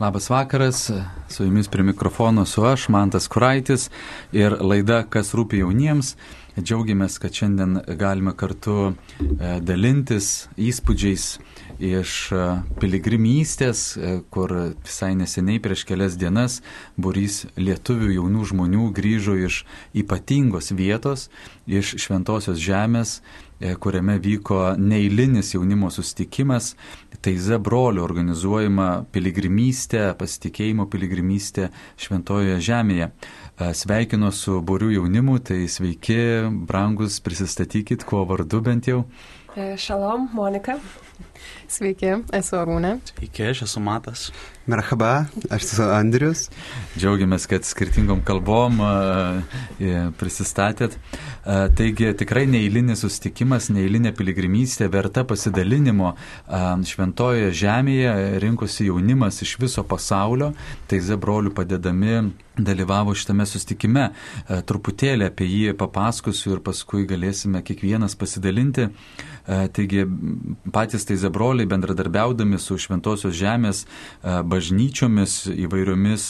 Labas vakaras, su jumis prie mikrofono su aš, Mantas Kuraitis ir laida Kas rūpi jauniems. Džiaugiamės, kad šiandien galime kartu e, dalintis įspūdžiais iš e, piligrimystės, e, kur visai neseniai prieš kelias dienas burys lietuvių jaunų žmonių grįžo iš ypatingos vietos, iš šventosios žemės kuriame vyko neįlinis jaunimo sustikimas, Taize brolių organizuojama piligrimystė, pasitikėjimo piligrimystė Šventojoje žemėje. E, sveikinu su būrių jaunimu, tai sveiki, brangus, prisistatykit, kuo vardu bent jau. E, šalom, Monika. Sveiki, esu Arūnė. Sveiki, aš esu Matas. Merhaba, aš esu Andrius. Džiaugiamės, kad skirtingom kalbom prisistatėt. Taigi tikrai neįlinis susitikimas, neįlinė piligrimystė verta pasidalinimo šventojoje žemėje, rinkosi jaunimas iš viso pasaulio, tai zebrolių padedami dalyvavo šitame sustikime. Truputėlį apie jį papasakosiu ir paskui galėsime kiekvienas pasidalinti. Taigi patys tai zebroliai bendradarbiaudami su Šventosios žemės bažnyčiomis įvairiomis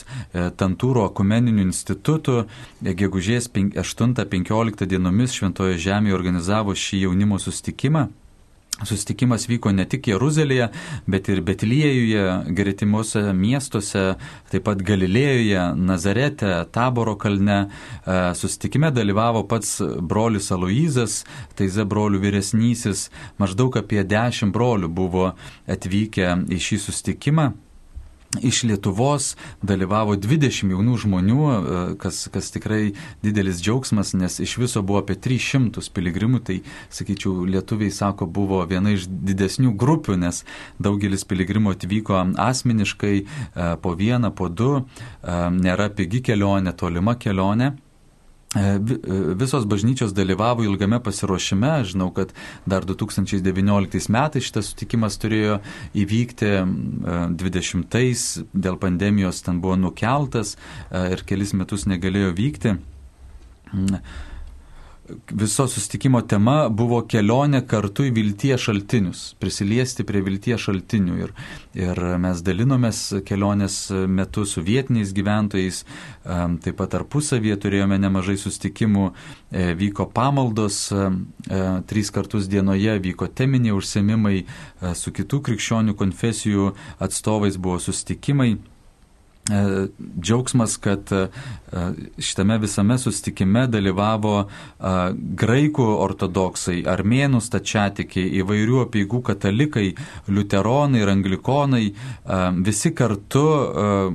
Tantūro akumeniniu institutu, gegužės 8-15 dienomis Šventojo žemėje organizavo šį jaunimo sustikimą. Sustikimas vyko ne tik Jeruzalėje, bet ir Betliejuje, gretimuose miestuose, taip pat Galilėjoje, Nazarete, Taboro kalne. E, sustikime dalyvavo pats brolius Aloizas, Taize brolių vyresnysis, maždaug apie dešimt brolių buvo atvykę į šį sustikimą. Iš Lietuvos dalyvavo 20 jaunų žmonių, e, kas, kas tikrai didelis džiaugsmas, nes iš viso buvo apie 300 piligrimų, tai, sakyčiau, lietuviai sako, buvo viena iš didesnių grupių, nes daugelis piligrimų atvyko asmeniškai e, po vieną, po du, e, nėra pigi kelionė, tolima kelionė. E, e, visos bažnyčios dalyvavo ilgame pasiruošime. Žinau, kad dar 2019 metais šitas sutikimas turėjo įvykti 20-ais, e, dėl pandemijos ten buvo nukeltas ir kelis metus negalėjo vykti viso sustikimo tema buvo kelionė kartu į vilties šaltinius, prisiliesti prie vilties šaltinių. Ir, ir mes dalinomės kelionės metu su vietiniais gyventojais, taip pat tarpusavėje turėjome nemažai sustikimų, e, vyko pamaldos, e, trys kartus dienoje vyko teminiai užsiemimai, e, su kitų krikščionių konfesijų atstovais buvo sustikimai. E, džiaugsmas, kad e, šitame visame sustikime dalyvavo e, graikų ortodoksai, armėnų stačiatikiai, įvairių apieigų katalikai, liuteronai ir anglikonai, visi kartu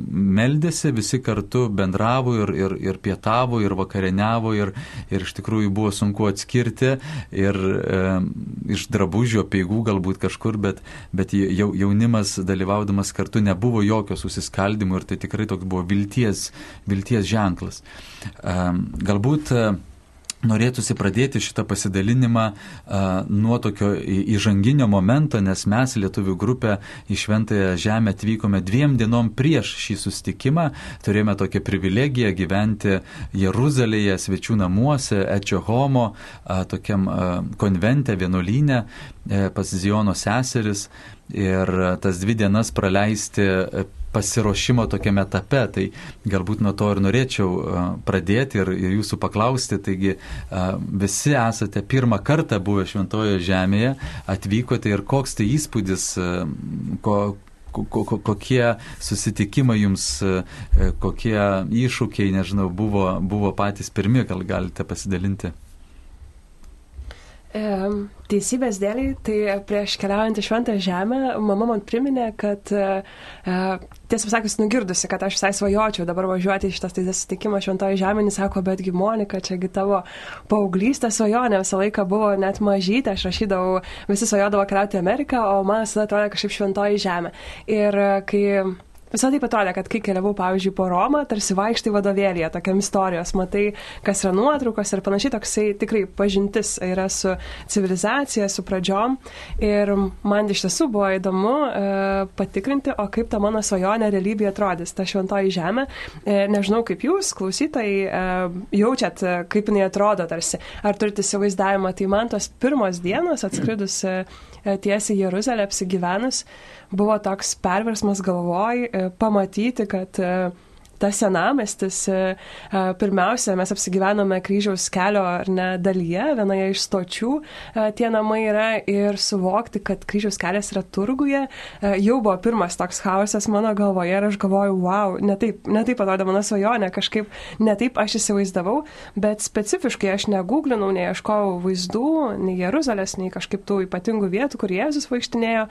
meldėsi, visi kartu bendravo ir, ir, ir pietavo, ir vakarieniavo, ir, ir iš tikrųjų buvo sunku atskirti ir iš drabužių apieigų galbūt kažkur, bet, bet jaunimas dalyvaudamas kartu nebuvo jokio susiskaldimo ir tai tikrai toks buvo vilties, vilties ženklas. Galbūt norėtųsi pradėti šitą pasidalinimą a, nuo tokio įžanginio momento, nes mes, lietuvių grupė, į Šventąją Žemę atvykome dviem dienom prieš šį sustikimą, turėjome tokią privilegiją gyventi Jeruzalėje, svečių namuose, Ečio Homo, a, tokiam a, konvente, vienuolynė, e, pas Ziono seseris ir tas dvi dienas praleisti pasiruošimo tokiame etape. Tai galbūt nuo to ir norėčiau pradėti ir, ir jūsų paklausti. Taigi visi esate pirmą kartą buvę Šventojoje žemėje, atvykote ir koks tai įspūdis, ko, kokie susitikimai jums, kokie iššūkiai, nežinau, buvo, buvo patys pirmi, gal galite pasidalinti. Teisybės dėliai, tai prieš keliaujant į Šventą Žemę, mama man priminė, kad e, tiesą sakys, nugirdusi, kad aš visai svajočiau dabar važiuoti į šitas teisės sutikimą Šventoje Žemė, jis sako, betgi Monika, čiagi tavo paauglystė svajonė visą laiką buvo net mažytė, aš rašydavau, visi svajodavo keliauti į Ameriką, o man visada atrodė kažkaip Šventoje Žemė. Ir e, kai Visą taip atrodė, kad kai keliavau, pavyzdžiui, po Romą, tarsi vaikštai vadovėlėje, tokiam istorijos, matai, kas yra nuotraukos ir panašiai, toksai tikrai pažintis yra su civilizacija, su pradžiom. Ir man iš tiesų buvo įdomu e, patikrinti, o kaip ta mano svajonė realybėje atrodys, ta šventoji žemė. E, nežinau, kaip jūs, klausytojai, e, jaučiat, e, kaip jinai atrodo tarsi. Ar turite įsivaizdavimą, tai man tos pirmos dienos atskridus e, tiesiai Jeruzalę apsigyvenus buvo toks perversmas galvoj. E, pamatyti, kad tas senamestis, e, e, pirmiausia, mes apsigyvenome kryžiaus kelio ar ne dalyje, vienoje iš stočių e, tie namai yra ir suvokti, kad kryžiaus kelias yra turguje, jau buvo pirmas toks chaosas mano galvoje ir aš galvoju, wow, netaip, netaip atrodė mano svajonė, kažkaip netaip aš įsivaizdavau, bet specifiškai aš negūglinau, neieškojau vaizdų, nei Jeruzalės, nei kažkaip tų ypatingų vietų, kur Jėzus vaikštinėjo,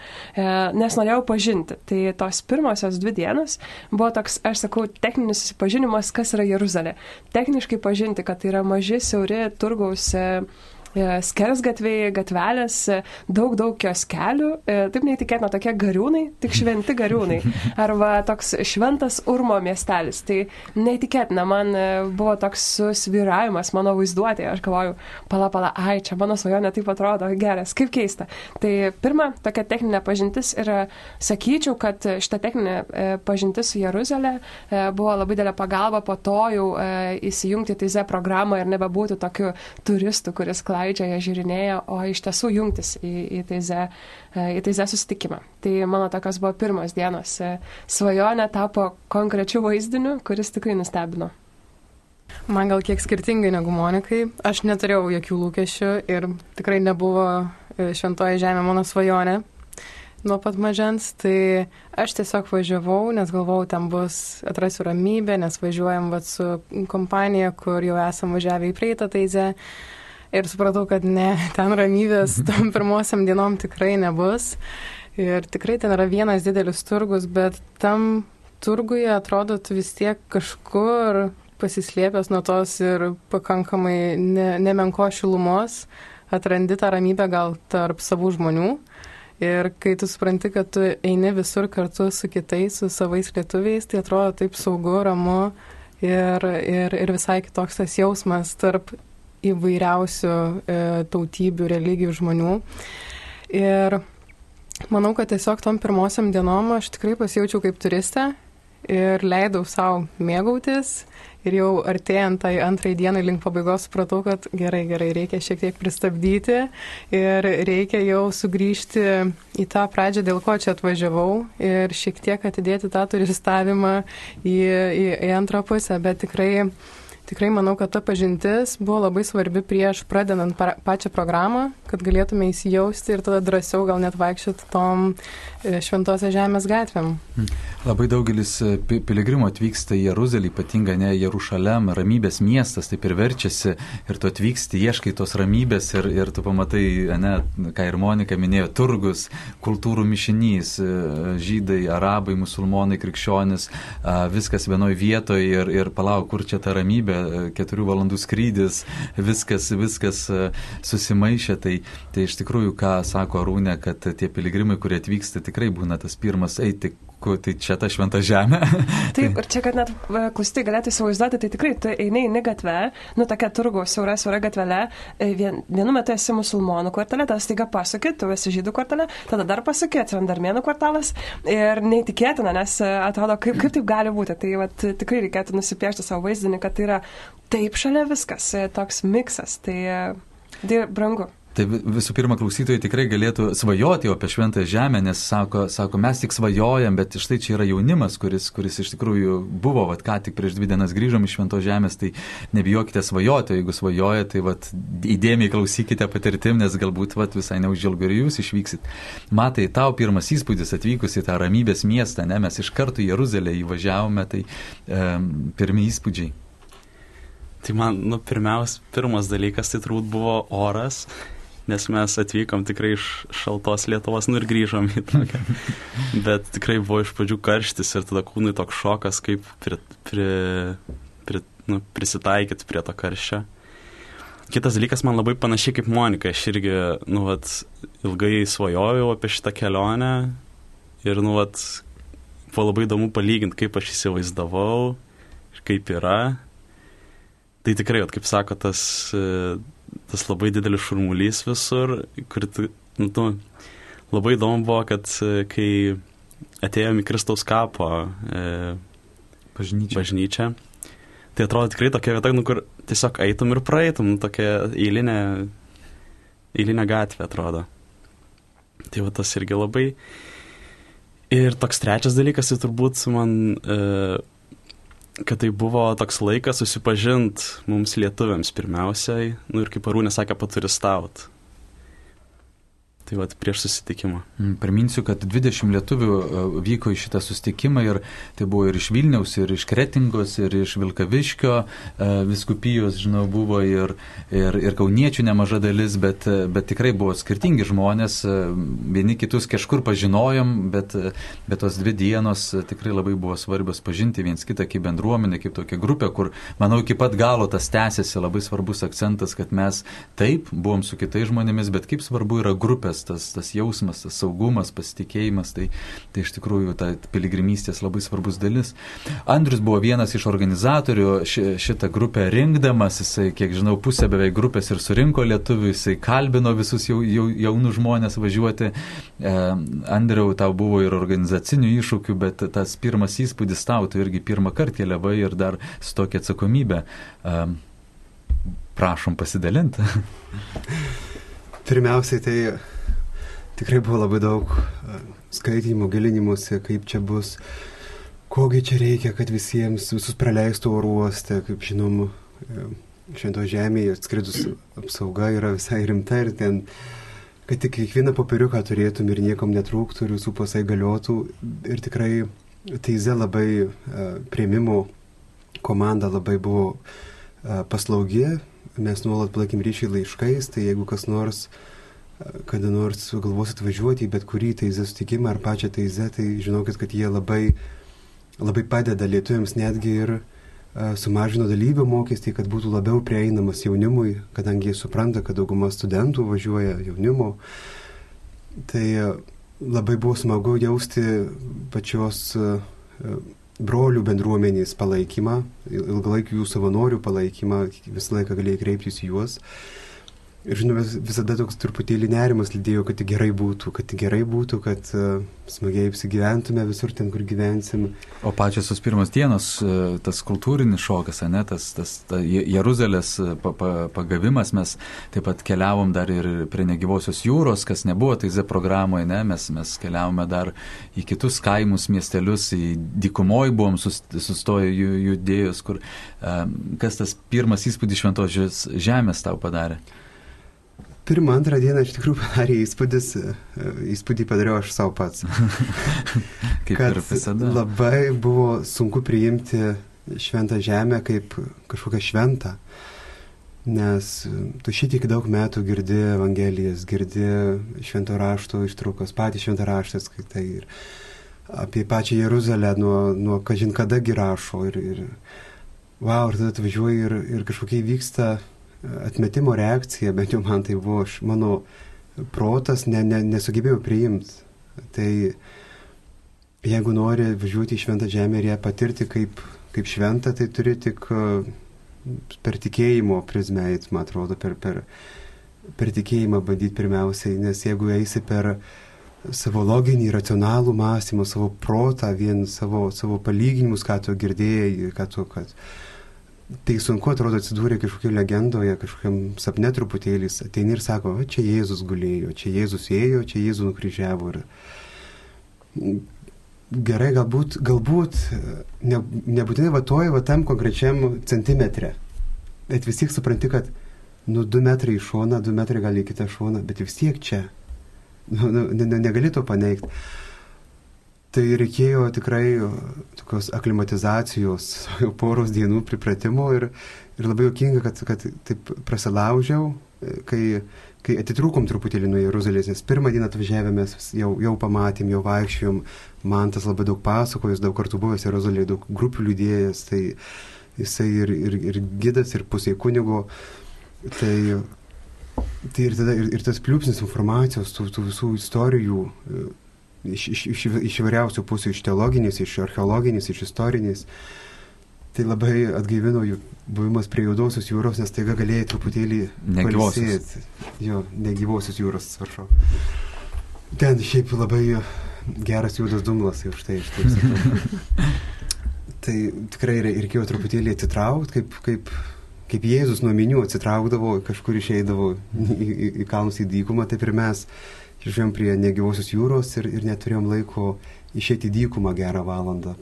nes norėjau pažinti. Tai tos pirmosios dvi dienos buvo toks, aš sakau, techninis techninis susipažinimas, kas yra Jeruzalė. Techniškai pažinti, kad tai yra maži, siauri turgaus e, skersgatviai, gatvelės, e, daug, daug kioskelių, e, taip neįtikėtina, tokie gariūnai, tik šventi gariūnai. Arba toks šventas Urmo miestelis. Tai neįtikėtina, man buvo toks susviravimas mano vaizduotėje. Aš galvoju, pala, pala, ai, čia mano svajonė taip atrodo, geras, kaip keista. Tai pirma, tokia techninė pažintis ir sakyčiau, kad šita techninė pažintis su Jeruzalė buvo labai didelė pagalba po to jau įsijungti į TZ programą ir nebebūti tokiu turistu, kuris klaidžia, jie žiūrinėja, o iš tiesų jungtis į, į teize, į teize susitikimą. Tai mano tokios buvo pirmos dienos. Svajonė tapo konkrečiu vaizdiniu, kuris tikrai nustebino. Man gal kiek skirtingai negu Monikai. Aš neturėjau jokių lūkesčių ir tikrai nebuvo e, šventoji žemė mano svajonė nuo pat mažens. Tai aš tiesiog važiavau, nes galvojau, ten bus atrasiu ramybę, nes važiuojam vat, su kompanija, kur jau esam važiavę į praeitą taizę ir supratau, kad ne, ten ramybės tom pirmosiam dienom tikrai nebus. Ir tikrai ten yra vienas didelis turgus, bet tam turguje atrodo tu vis tiek kažkur pasislėpęs nuo tos ir pakankamai ne, nemenko šilumos, atrandi tą ramybę gal tarp savų žmonių. Ir kai tu supranti, kad tu eini visur kartu su kitais, su savais lietuviais, tai atrodo taip saugu, ramu ir, ir, ir visai kitoks tas jausmas tarp įvairiausių e, tautybių, religijų žmonių. Ir manau, kad tiesiog tom pirmosiam dienom aš tikrai pasijaučiau kaip turistė ir leidau savo mėgautis. Ir jau artėjant tai antrai dienai link pabaigos supratau, kad gerai, gerai, reikia šiek tiek pristabdyti ir reikia jau sugrįžti į tą pradžią, dėl ko čia atvažiavau ir šiek tiek atidėti tą turistavimą į, į, į antrą pusę. Bet tikrai tikrai manau, kad ta pažintis buvo labai svarbi prieš pradedant pačią programą, kad galėtume įsijausti ir tada drąsiau gal net vaikščioti tom e, šventosios žemės gatvėm. Hmm. Labai daugelis e, piligrimų atvyksta į Jeruzalę, ypatingai ne Jerušalem, ramybės miestas, taip ir verčiasi ir tu atvyksti, ieškai tos ramybės ir, ir tu pamatai, ne, ką ir Monika minėjo, turgus, kultūrų mišinys, e, žydai, arabai, musulmonai, krikščionis, viskas vienoje vietoje ir, ir palauk, kur čia ta ramybė galimybė, keturių valandų skrydis, viskas, viskas e, susimaišė. Tai, tai iš tikrųjų, ką sako Arūnė, kad tie piligrimai, kurie atvyksta, tikrai būna tas pirmas eiti tai čia ta šventa žemė. Taip, ir čia, kad net klausytai galėtų įsivaizduoti, tai tikrai tu eini į gatvę, nu tokia turgu, siaura, siaura gatvelė, e, vien, vienu metu esi musulmonų kvartalė, tada staiga pasukė, tu esi žydų kvartalė, tada dar pasukė, atsiranda armėnų kvartalas ir neįtikėtina, nes e, atrodo, kaip, kaip taip gali būti. Tai vat, tikrai reikėtų nusipiešti savo vaizdinį, kad tai yra taip šalia viskas, e, toks miksas, tai, tai brangu. Tai visų pirma, klausytojai tikrai galėtų svajoti apie šventąją žemę, nes sako, sako, mes tik svajojam, bet štai čia yra jaunimas, kuris, kuris iš tikrųjų buvo, vad ką tik prieš dvi dienas grįžom iš šventos žemės, tai nebijokite svajoti, o jeigu svajojate, tai vad įdėmiai klausykite patirtim, nes galbūt vad visai neužilgo ir jūs išvyksit. Matai, tau pirmas įspūdis atvykus į tą ramybės miestą, ne, mes iš karto į Jeruzalę įvažiavome, tai um, pirmie įspūdžiai. Tai man, nu, pirmiausia, pirmas dalykas tai turbūt buvo oras nes mes atvykom tikrai iš šaltos Lietuvos, nu ir grįžom į tokią. Bet tikrai buvo iš pradžių karštis ir tada kūnui toks šokas, kaip pri, pri, pri, nu, prisitaikyti prie to karščio. Kitas dalykas man labai panašiai kaip Monika, aš irgi, nu, vat, ilgai svajojau apie šitą kelionę ir, nu, vat, buvo labai įdomu palyginti, kaip aš įsivaizdavau ir kaip yra. Tai tikrai, vat, kaip sako, tas tas labai didelis šurmulys visur, kur, nu, tu, labai įdomu buvo, kad e, kai atėjome į Kristaus kapo e, bažnyčią. bažnyčią, tai atrodo tikrai tokia vieta, nu, kur tiesiog eitum ir praeitum, nu, tokia eilinė, eilinė gatvė atrodo. Tai va tas irgi labai. Ir toks trečias dalykas, tai turbūt man, e, kad tai buvo toks laikas susipažinti mums lietuviams pirmiausiai, nu ir kaip Arūnė sakė, paturistaut. Tai vad prieš susitikimą. Mm, priminsiu, kad 20 lietuvių e, vyko į šitą susitikimą ir tai buvo ir iš Vilniaus, ir iš Kretingos, ir iš Vilkaviškio e, viskupijos, žinau, buvo ir, ir, ir kauniečių nemaža dalis, bet, e, bet tikrai buvo skirtingi žmonės, vieni kitus kažkur pažinojom, bet, bet tos dvi dienos tikrai labai buvo svarbios pažinti viens kitą kaip bendruomenę, kaip tokia grupė, kur, manau, iki pat galo tas tęsiasi labai svarbus akcentas, kad mes taip buvom su kitais žmonėmis, bet kaip svarbu yra grupė bendras tas, tas jausmas, tas saugumas, pasitikėjimas, tai, tai iš tikrųjų ta piligrimystės labai svarbus dalis. Andrius buvo vienas iš organizatorių ši, šitą grupę rinkdamas, jisai, kiek žinau, pusę beveik grupės ir surinko lietuvių, jisai kalbino visus jau, jau, jaunus žmonės važiuoti. E, Andriau, tau buvo ir organizacinių iššūkių, bet tas pirmas įspūdis tau, tu irgi pirmą kartą keliavai ir dar su tokia atsakomybė. E, prašom pasidalinti. Pirmiausiai tai tikrai buvo labai daug e, skaitimų, gilinimuose, kaip čia bus, kogi čia reikia, kad visiems visus praleistų oro uoste, kaip žinom, e, švento žemėje atskridus apsauga yra visai rimta ir ten, kad tik kiekvieną popieriuką turėtum ir niekam netrūktų ir visų pasai galiotų. Ir tikrai teize labai uh, prieimimo komanda labai buvo paslaugi, mes nuolat palaikėm ryšį laiškais, tai jeigu kas nors uh, kada nors galvosit važiuoti į bet kurį teizę sutikimą ar pačią teizę, tai žinokit, kad jie labai, labai padeda lietuviams netgi ir uh, sumažino dalyvių mokestį, kad būtų labiau prieinamas jaunimui, kadangi jie supranta, kad dauguma studentų važiuoja jaunimo. Tai uh, labai buvo smagu jausti pačios uh, brolių bendruomenės palaikymą, ilgalaikių jų savanorių palaikymą, visą laiką galėjai kreiptis į juos. Uh, Ir žinoma, visada toks truputėlį nerimas lydėjo, kad gerai būtų, kad gerai būtų, kad uh, smagiai apsigyventume visur ten, kur gyvensim. O pačios tos pirmos dienos, uh, tas kultūrinis šokas, ne, tas, tas ta Jeruzalės e, pa, pa, pagavimas, mes taip pat keliavom dar ir prie negyvosios jūros, kas nebuvo tai Z programoje, ne, mes, mes keliavome dar į kitus kaimus, miestelius, į dykumoje buvom sustoję judėjus, kur uh, kas tas pirmas įspūdis šventos žemės tau padarė. Pirmą, antrą dieną iš tikrųjų padarė įspūdis, e, įspūdį padariau aš savo pats. kaip ir visada. Labai buvo sunku priimti šventą žemę kaip kažkokią šventą, nes tu šitik daug metų girdi Evangelijas, girdi švento rašto ištraukas, patys šventą raštą skaitai ir apie pačią Jeruzalę nuo, nuo kažin kada girašo ir, ir wow, ir tada atvažiuoji ir, ir kažkokie vyksta atmetimo reakcija, bent jau man tai buvo, aš, mano protas ne, ne, nesugebėjau priimti. Tai jeigu nori važiuoti į šventą žemę ir ją patirti kaip, kaip šventą, tai turi tik per tikėjimo prizmę, man atrodo, per, per, per tikėjimą bandyti pirmiausiai, nes jeigu eisi per savo loginį, racionalų mąstymą, savo protą, vien savo, savo palyginimus, ką tu girdėjai, ką tu, kad, tai sunku atrodo atsidūrė kažkokioje legendoje, kažkokiam sapne truputėlį, ateini ir sako, čia Jėzus gulėjo, čia Jėzus ėjo, čia Jėzus nukryžiavo. Ir gerai, galbūt, galbūt ne, nebūtinai va toje, va tam konkrečiam centimetre, bet vis tiek supranti, kad nu du metrai į šoną, du metrai gali į kitą šoną, bet vis tiek čia. Nu, nu, ne, negali to paneigti. Tai reikėjo tikrai tokios aklimatizacijos, poros dienų pripratimo ir, ir labai jokinga, kad, kad taip prasilaužiau, kai, kai atitrūkom truputėlį nuo Jeruzalės, nes pirmą dieną atvažiavę mes jau, jau pamatėm, jau vaikščiojom, man tas labai daug pasakojo, jis daug kartų buvęs Jeruzalėje, daug grupių liūdėjęs, tai jisai ir, ir, ir gidas, ir pusė kunigo. Tai, tai ir, tada, ir, ir tas pliūpsnis informacijos, tų, tų visų istorijų iš, iš, iš, iš įvairiausių pusių, iš teologinės, iš archeologinės, iš istorinės. Tai labai atgaivino jų buvimas prie juodosios jūros, nes taiga galėjai truputėlį negyvosios. Jo, negyvosios jūros, atsiprašau. Ten šiaip labai geras juodas dumblas, jau štai iš taip. tai tikrai reikėjo truputėlį atsitraukti, kaip, kaip, kaip Jėzus nuo minių atsitraukdavo, kažkur išeidavo į, į, į kalnus į dykumą, taip ir mes išvažiuojam prie negyvosios jūros ir, ir neturėjom laiko išėti į dykumą gerą valandą.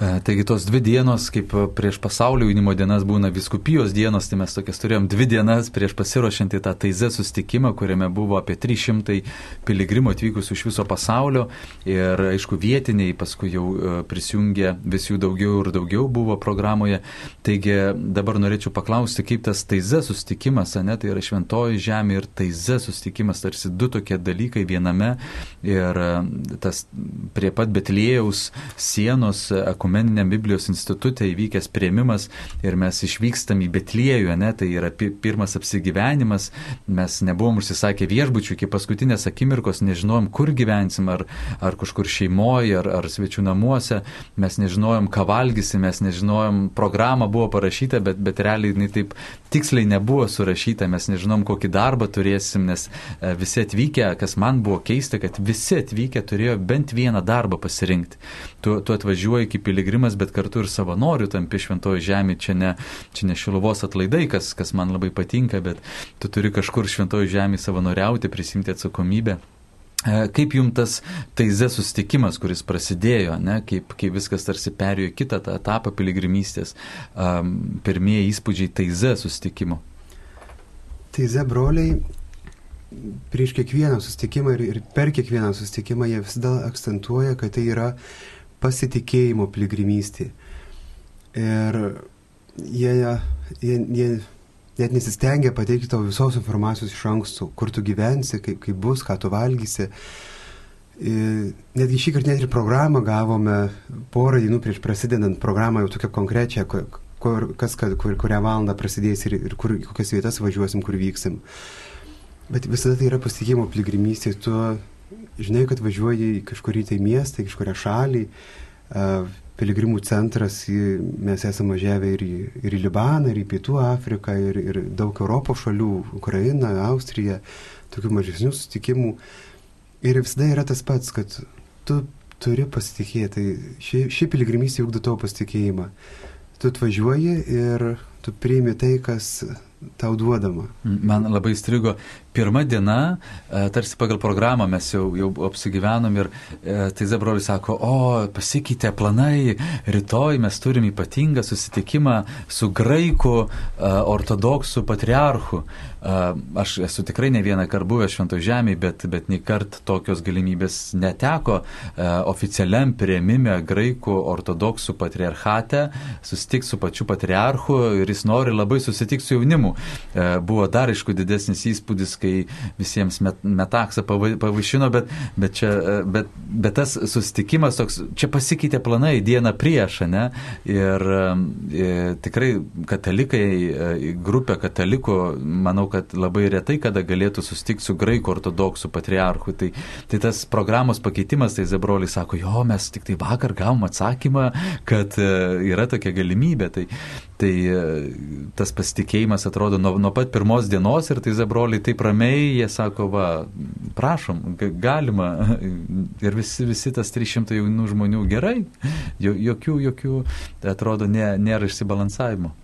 E, taigi tos dvi dienos, kaip prieš pasaulio jaunimo dienas būna viskupijos dienos, tai mes tokias turėjom dvi dienas prieš pasiruošiant į tą taizę sustikimą, kuriame buvo apie 300 piligrimų atvykusių iš viso pasaulio ir aišku vietiniai paskui jau e, prisijungė vis jų daugiau ir daugiau buvo programoje. Taigi dabar norėčiau paklausti, kaip tas taizė sustikimas, ne, tai yra šventoji žemė ir taizė sustikimas, tarsi du tokie dalykai viename ir e, tas prie pat Betlėjaus sienos ekumeniniam Biblijos institutė įvykęs prieimimas ir mes išvykstam į Betliejų, ne, tai yra pirmas apsigyvenimas, mes nebuvom užsisakę viešbučių iki paskutinės akimirkos, nežinojom, kur gyvensim, ar, ar kažkur šeimoje, ar, ar svečių namuose, mes nežinojom, ką valgysim, mes nežinojom, programa buvo parašyta, bet, bet realiai jinai taip tiksliai nebuvo surašyta, mes nežinom, kokį darbą turėsim, nes e, visi atvykę, kas man buvo keista, kad visi atvykę turėjo bent vieną darbą pasirinkti. Tu, tu atvažiuoji kaip piligrimas, bet kartu ir savanorių tampi šventoji žemė, čia ne, čia ne šiluvos atlaidai, kas, kas man labai patinka, bet tu turi kažkur šventoji žemė savanoriauti, prisimti atsakomybę. E, kaip jums tas taize susitikimas, kuris prasidėjo, ne, kaip, kaip viskas tarsi perėjo kitą tą etapą piligrimystės, um, pirmieji įspūdžiai taize susitikimo? Taize broliai prieš kiekvieną susitikimą ir, ir per kiekvieną susitikimą jie visada akcentuoja, kad tai yra pasitikėjimo piligrimystė. Ir jie, jie, jie net nesistengia pateikti tau visos informacijos iš anksto, kur tu gyvensi, kaip, kaip bus, ką tu valgysi. Ir netgi šį kartą net ir programą gavome porą dienų prieš prasidedant programą jau tokią konkrečią, kur, kas, kur, kurią valandą prasidės ir, ir kur, kokias vietas važiuosim, kur vyksim. Bet visada tai yra pasitikėjimo piligrimystė, tu žinai, kad važiuoji kažkurį tai miestą, į kažkurią šalį, piligrimų centras, mes esame važiavę ir į, ir į Libaną, ir į Pietų Afriką, ir, ir daug Europos šalių, Ukraina, Austrija, tokių mažesnių sutikimų. Ir visada yra tas pats, kad tu turi pasitikėti. Ši, ši piligrimystė ugdo tavo pasitikėjimą. Tu atvažiuoji ir tu priimi tai, kas tau duodama. Man labai strigo pirma diena, e, tarsi pagal programą mes jau, jau apsigyvenom ir e, tai Zabrolis sako, o pasikeitė planai, rytoj mes turim ypatingą susitikimą su graikų e, ortodoksų patriarchu. Aš esu tikrai ne vieną kartą buvęs švento žemėje, bet, bet nei kart tokios galimybės neteko oficialiam prieimime graikų ortodoksų patriarchate, susitikti su pačiu patriarchu ir jis nori labai susitikti su jaunimu. Buvo dar aišku didesnis įspūdis, kai visiems met, metaksą pavaišino, bet, bet, čia, bet, bet tas susitikimas toks, čia pasikeitė planai dieną prieš, ne? Ir e, tikrai katalikai, e, grupė katalikų, manau, kad labai retai kada galėtų susitikti su graikų ortodoksų patriarchu. Tai, tai tas programos pakeitimas, tai Zebroliai sako, jo, mes tik tai vakar gavom atsakymą, kad e, yra tokia galimybė. Tai, tai tas pasitikėjimas atrodo nuo, nuo pat pirmos dienos ir tai Zebroliai taip ramiai ramiai, jie sako, va, prašom, galima. Ir visi, visi tas 300 jaunų žmonių gerai, jokių, jokių, atrodo, nė, nėra išsibalansavimo.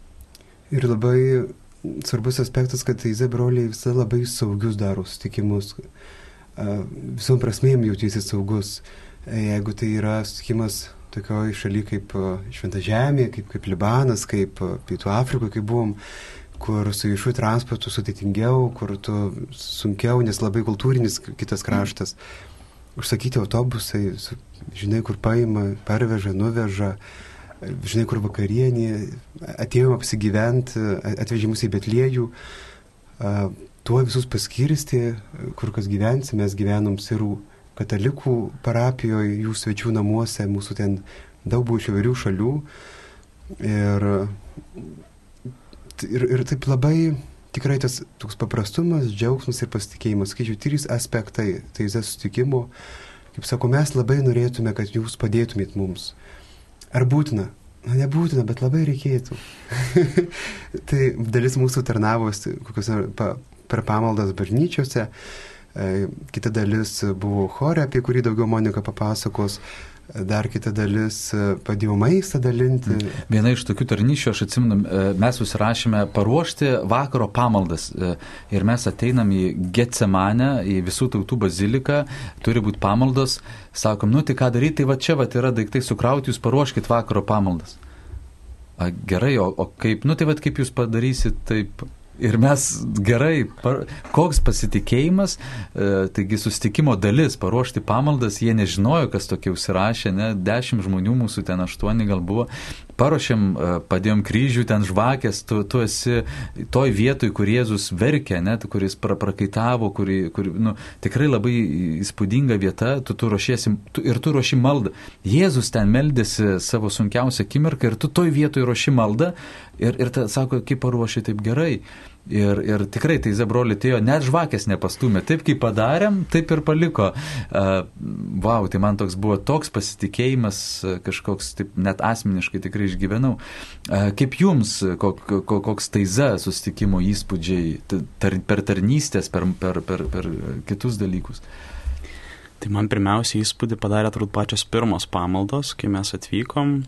Ir labai svarbus aspektas, kad Teize broliai visada labai saugius daro sutikimus. Visom prasmėm jautiesi saugus. Jeigu tai yra sutikimas tokioje šalyje kaip Šventa Žemė, kaip, kaip Libanas, kaip Pietų Afrikoje, kaip buvom, kur su viešuoju transportu sudėtingiau, kur tu sunkiau, nes labai kultūrinis kitas kraštas. Užsakyti autobusai, žinai, kur paima, parveža, nuveža, žinai, kur vakarienė, atėjom apsigyventi, atvežė mus į Betliejų, tuo visus paskirsti, kur kas gyvensi, mes gyvenom Sirų katalikų parapijoje, jų svečių namuose, mūsų ten daug buvo iš įvairių šalių. Ir ir, ir taip labai tikrai tas toks paprastumas, džiaugsmas ir pasitikėjimas. Skaičiu, trys aspektai tai susitikimo. Kaip sako, mes labai norėtume, kad jūs padėtumėt mums. Ar būtina? Na, nebūtina, bet labai reikėtų. tai dalis mūsų tarnavosi kokiuose pa, per pamaldas bažnyčiose, e, kita dalis buvo chore, apie kurį daugiau Monika papasakos. Dar kita dalis e, padėjo maistą dalinti. Viena iš tokių tarnyšių, aš atsimenu, e, mes susirašėme paruošti vakaro pamaldas e, ir mes ateinam į Getsemanę, į visų tautų baziliką, turi būti pamaldos, sakom, nu tai ką daryti, tai va čia va yra daiktai sukrauti, jūs paruoškite vakaro pamaldas. A, gerai, o, o kaip, nu tai va kaip jūs padarysit, taip Ir mes gerai, par, koks pasitikėjimas, e, taigi sustikimo dalis, paruošti pamaldas, jie nežinojo, kas tokie užsirašė, ne, dešimt žmonių mūsų ten aštuoni gal buvo, paruošėm, e, padėjom kryžių, ten žvakės, tu, tu esi toj vietoj, kur Jėzus verkė, ne, kuris pra, prakaitavo, kuri, kuri nu, tikrai labai įspūdinga vieta, tu, tu ruošiesi tu, ir tu ruoši maldą. Jėzus ten meldėsi savo sunkiausią akimirką ir tu toj vietoj ruoši maldą ir, ir ta, sako, kaip paruoši taip gerai. Ir, ir tikrai tai Zebroli atėjo, net žvakės nepastumė. Taip kaip padarėm, taip ir paliko. Uh, wow, tai man toks buvo toks pasitikėjimas, kažkoks, taip, net asmeniškai tikrai išgyvenau. Uh, kaip jums, kok, kok, koks taiza sustikimo įspūdžiai tar, per tarnystės, per, per, per, per kitus dalykus? Tai man pirmiausia įspūdį padarė turbūt pačios pirmos pamaldos, kai mes atvykom.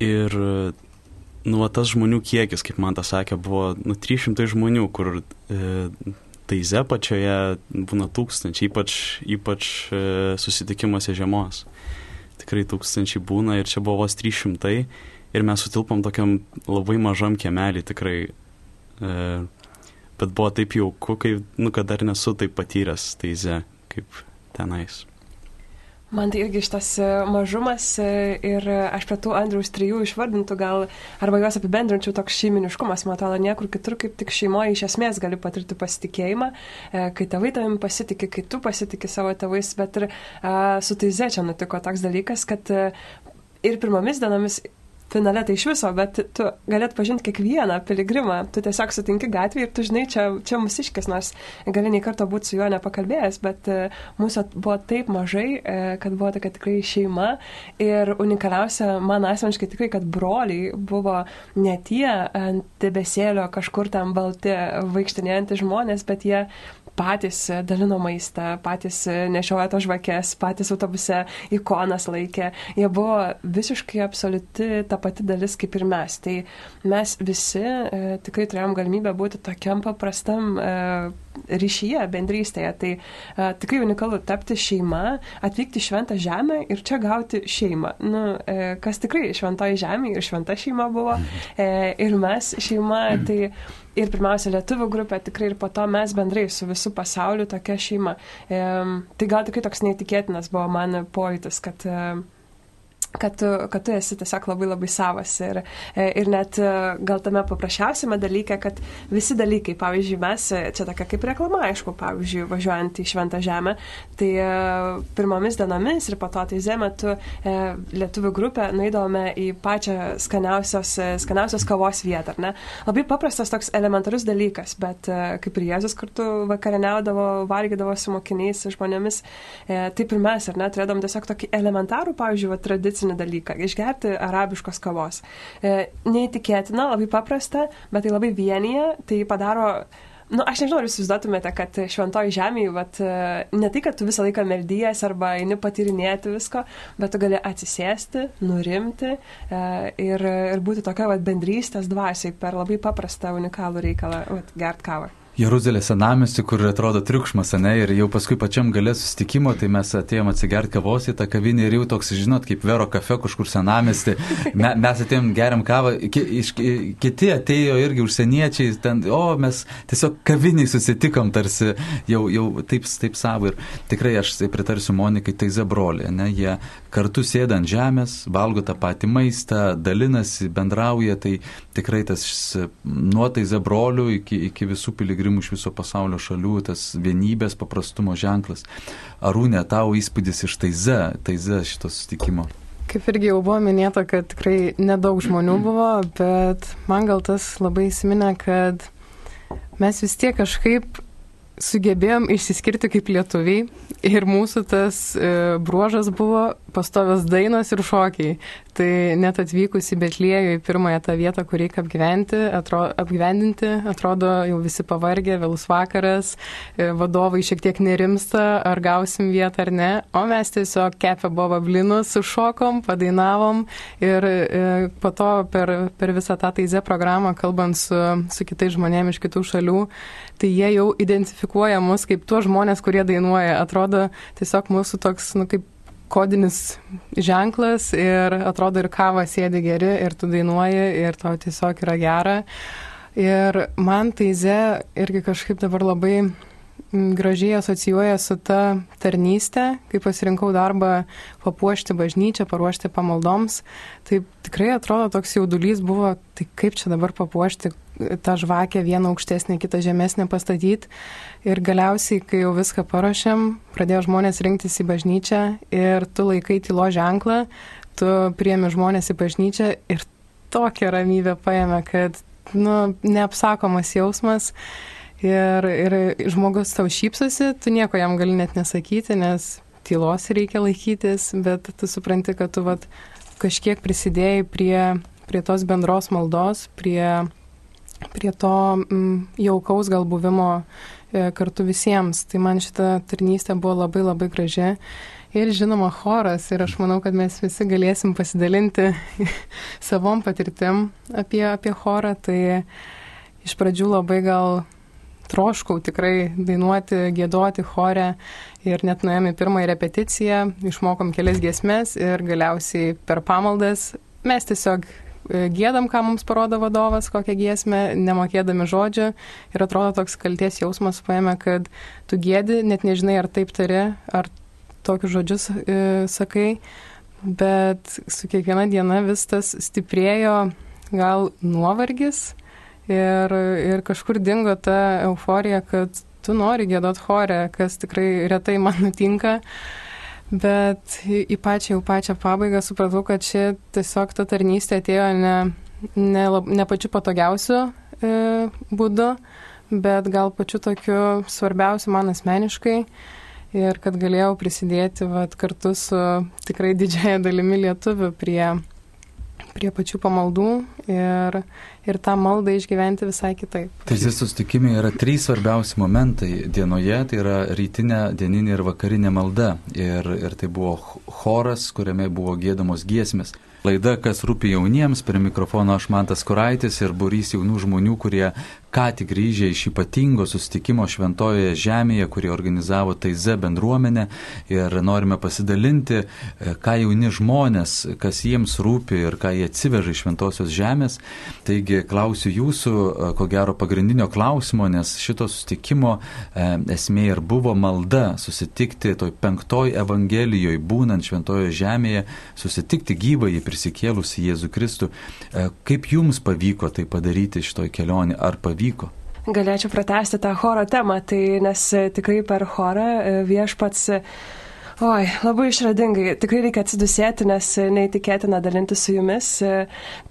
Ir nu, tas žmonių kiekis, kaip man tas sakė, buvo nu, 300 žmonių, kur e, taize pačioje būna tūkstančiai, ypač, ypač e, susitikimuose žiemos. Tikrai tūkstančiai būna ir čia buvo vos 300 ir mes sutilpom tokiam labai mažam kiemelį tikrai. E, bet buvo taip jauku, kai, nu, kad dar nesu taip patyręs taize kaip tenais. Man tai irgi šitas e, mažumas e, ir aš prie tų Andriaus trijų išvardintų gal, arba juos apibendrinčiau toks šeiminiškumas, man atrodo, niekur kitur kaip tik šeimoje iš esmės gali patirti pasitikėjimą, e, kai tėvai tavim pasitikė, kai tu pasitikė savo tėvais, bet ir su taize čia nutiko toks dalykas, kad ir pirmomis dienomis finale tai iš viso, bet tu galėt pažinti kiekvieną piligrimą, tu tiesiog sutinki gatvį ir tu žinai, čia, čia musiškis, nors gali nei karto būti su juo nepakalbėjęs, bet e, mūsų buvo taip mažai, e, kad buvo tokia tikrai šeima ir unikaliausia man asmeniškai tikrai, kad broliai buvo ne tie ant debesėlio kažkur tam balti vaikštinėjantys žmonės, bet jie patys dalino maistą, patys nešiojo to žvakės, patys autobuse ikonas laikė. Jie buvo visiškai absoliuti ta pati dalis kaip ir mes. Tai mes visi e, tikrai turėjom galimybę būti tokiam paprastam e, ryšyje, bendrystėje. Tai e, tikrai unikalu tapti šeima, atvykti šventą žemę ir čia gauti šeimą. Nu, e, kas tikrai šventoji žemė ir šventa šeima buvo. E, ir mes šeima, tai ir pirmiausia lietuvių grupė, tikrai ir po to mes bendrai su visų pasauliu tokia šeima. E, tai gal tikrai toks neįtikėtinas buvo man pojūtis, kad e, kad tu, kad tu esi tiesiog labai labai savas ir, e, ir net e, gal tame paprasčiausiame dalyke, kad visi dalykai, pavyzdžiui, mes, e, čia tokia kaip reklama, aišku, pavyzdžiui, važiuojant į Šventą Žemę, tai pirmomis dienomis ir po to tai metu lietuvių grupę nueidavome į pačią skaniausios, skaniausios kavos vietą, ne? Labai paprastas toks elementarus dalykas, bet kaip ir Jėzus kartu vakarieniaudavo, valgydavo su mokiniais, žmonėmis, taip ir mes, ar ne, turėdom tiesiog tokį elementarų, pavyzdžiui, va, tradiciją tradicinį dalyką - išgerti arabiškos kavos. E, neįtikėtina, labai paprasta, bet tai labai vienyje, tai padaro Nu, aš nežinau, ar jūs įsivaizduotumėte, kad šventoji žemėje, vat, e, ne tai, kad tu visą laiką meldyjas arba eini patyrinėti visko, bet tu gali atsisėsti, nurimti e, ir, ir būti tokia vat, bendrystės dvasiai per labai paprastą unikalų reikalą vat, gert kavą. Jeruzalės senamesti, kur atrodo triukšmas, ne, ir jau paskui pačiam galė sustikimo, tai mes atėjom atsigerti kavos į tą kavinę ir jau toks, žinot, kaip Vero kafe kažkur senamesti, Me, mes atėjom geriam kavą, ki, iš, kiti atėjo irgi užsieniečiai, ten, o mes tiesiog kaviniai susitikom tarsi jau, jau taip, taip savo. Ir tikrai aš tai pritarsiu Monikai, tai zabrolė, ne, jie kartu sėda ant žemės, valgo tą patį maistą, dalinasi, bendrauja, tai tikrai tas nuotai zabrolių iki, iki visų piligrimų piligrimų iš viso pasaulio šalių, tas vienybės paprastumo ženklas. Arūnė, tavo įspūdis iš Taize, Taize šito sustikimo? Kaip irgi jau buvo minėta, kad tikrai nedaug žmonių buvo, bet man gal tas labai įsiminė, kad mes vis tiek kažkaip sugebėjom išsiskirti kaip lietuviai ir mūsų tas e, bruožas buvo pastovios dainos ir šokiai. Tai net atvykus į Betliejų, į pirmąją tą vietą, kur reikia apgyventi, atro, apgyvendinti, atrodo jau visi pavargę, vėlus vakaras, e, vadovai šiek tiek nerimsta, ar gausim vietą ar ne, o mes tiesiog kepę buvo blinus, sušokom, padainavom ir e, po to per, per visą tą taizę programą, kalbant su, su kitais žmonėmis iš kitų šalių, tai jie jau identifikuoja mus kaip tuos žmonės, kurie dainuoja. Atrodo tiesiog mūsų toks, nu, kaip kodinis ženklas ir atrodo ir kava sėdi geri ir tu dainuoji ir tau tiesiog yra gera. Ir man taize irgi kažkaip dabar labai gražiai asocijuoja su ta tarnystė, kai pasirinkau darbą papuošti bažnyčią, paruošti pamaldoms. Tai tikrai atrodo toks jaudulys buvo, tai kaip čia dabar papuošti tą žvakę vieną aukštesnę, kitą žemesnę pastatyti. Ir galiausiai, kai jau viską paruošėm, pradėjo žmonės rinktis į bažnyčią ir tu laikai tylo ženklą, tu priemi žmonės į bažnyčią ir tokia ramybė paėmė, kad nu, neapsakomas jausmas. Ir, ir žmogus tau šypsosi, tu nieko jam gali net nesakyti, nes tylos reikia laikytis, bet tu supranti, kad tu vat, kažkiek prisidėjai prie, prie tos bendros maldos, prie, prie to mm, jaukaus gal buvimo e, kartu visiems. Tai man šita tarnystė buvo labai labai graži. Ir žinoma, choras. Ir aš manau, kad mes visi galėsim pasidalinti savom patirtim apie, apie chorą. Tai iš pradžių labai gal troškau tikrai dainuoti, gėdoti chore ir net nuėjome pirmąją repeticiją, išmokom kelias giesmes ir galiausiai per pamaldas mes tiesiog gėdam, ką mums parodo vadovas, kokią giesmę, nemokėdami žodžių ir atrodo toks kalties jausmas paėmė, kad tu gėdi, net nežinai, ar taip tari, ar tokius žodžius e, sakai, bet su kiekviena diena vis tas stiprėjo gal nuovargis ir, ir kažkur dingo ta euforija, kad tu nori gėdot chorę, kas tikrai retai man nutinka. Bet į pačią jau pačią pabaigą supratau, kad čia tiesiog ta tarnystė atėjo ne, ne, ne pačiu patogiausiu e, būdu, bet gal pačiu tokiu svarbiausiu man asmeniškai. Ir kad galėjau prisidėti vat, kartu su tikrai didžiaja dalimi lietuvių prie, prie pačių pamaldų ir, ir tą maldą išgyventi visai kitaip. Tai šie sustikimai yra trys svarbiausi momentai dienoje, tai yra rytinė, dieninė ir vakarinė malda. Ir, ir tai buvo choras, kuriame buvo gėdamos giesmės. Laida, kas rūpi jauniems, prie mikrofono aš Mantas Kuraitis ir burys jaunų žmonių, kurie ką tik grįžę iš ypatingo sustikimo šventojoje žemėje, kurį organizavo Taize bendruomenė ir norime pasidalinti, e, ką jauni žmonės, kas jiems rūpi ir ką jie atsiveža iš šventosios žemės. Taigi klausiu jūsų, e, ko gero pagrindinio klausimo, nes šito sustikimo e, esmė ir buvo malda susitikti toj penktoj evangelijoje, būnant šventojoje žemėje, susitikti gyvai prisikėlusi Jėzų Kristų. Kaip jums pavyko tai padaryti šitoj kelionė? Ar pavyko? Galėčiau pratesti tą choro temą, tai nes tikrai per chorą e, viešpats Oi, labai išradingai. Tikrai reikia atsidusėti, nes neįtikėtina dalinti su jumis.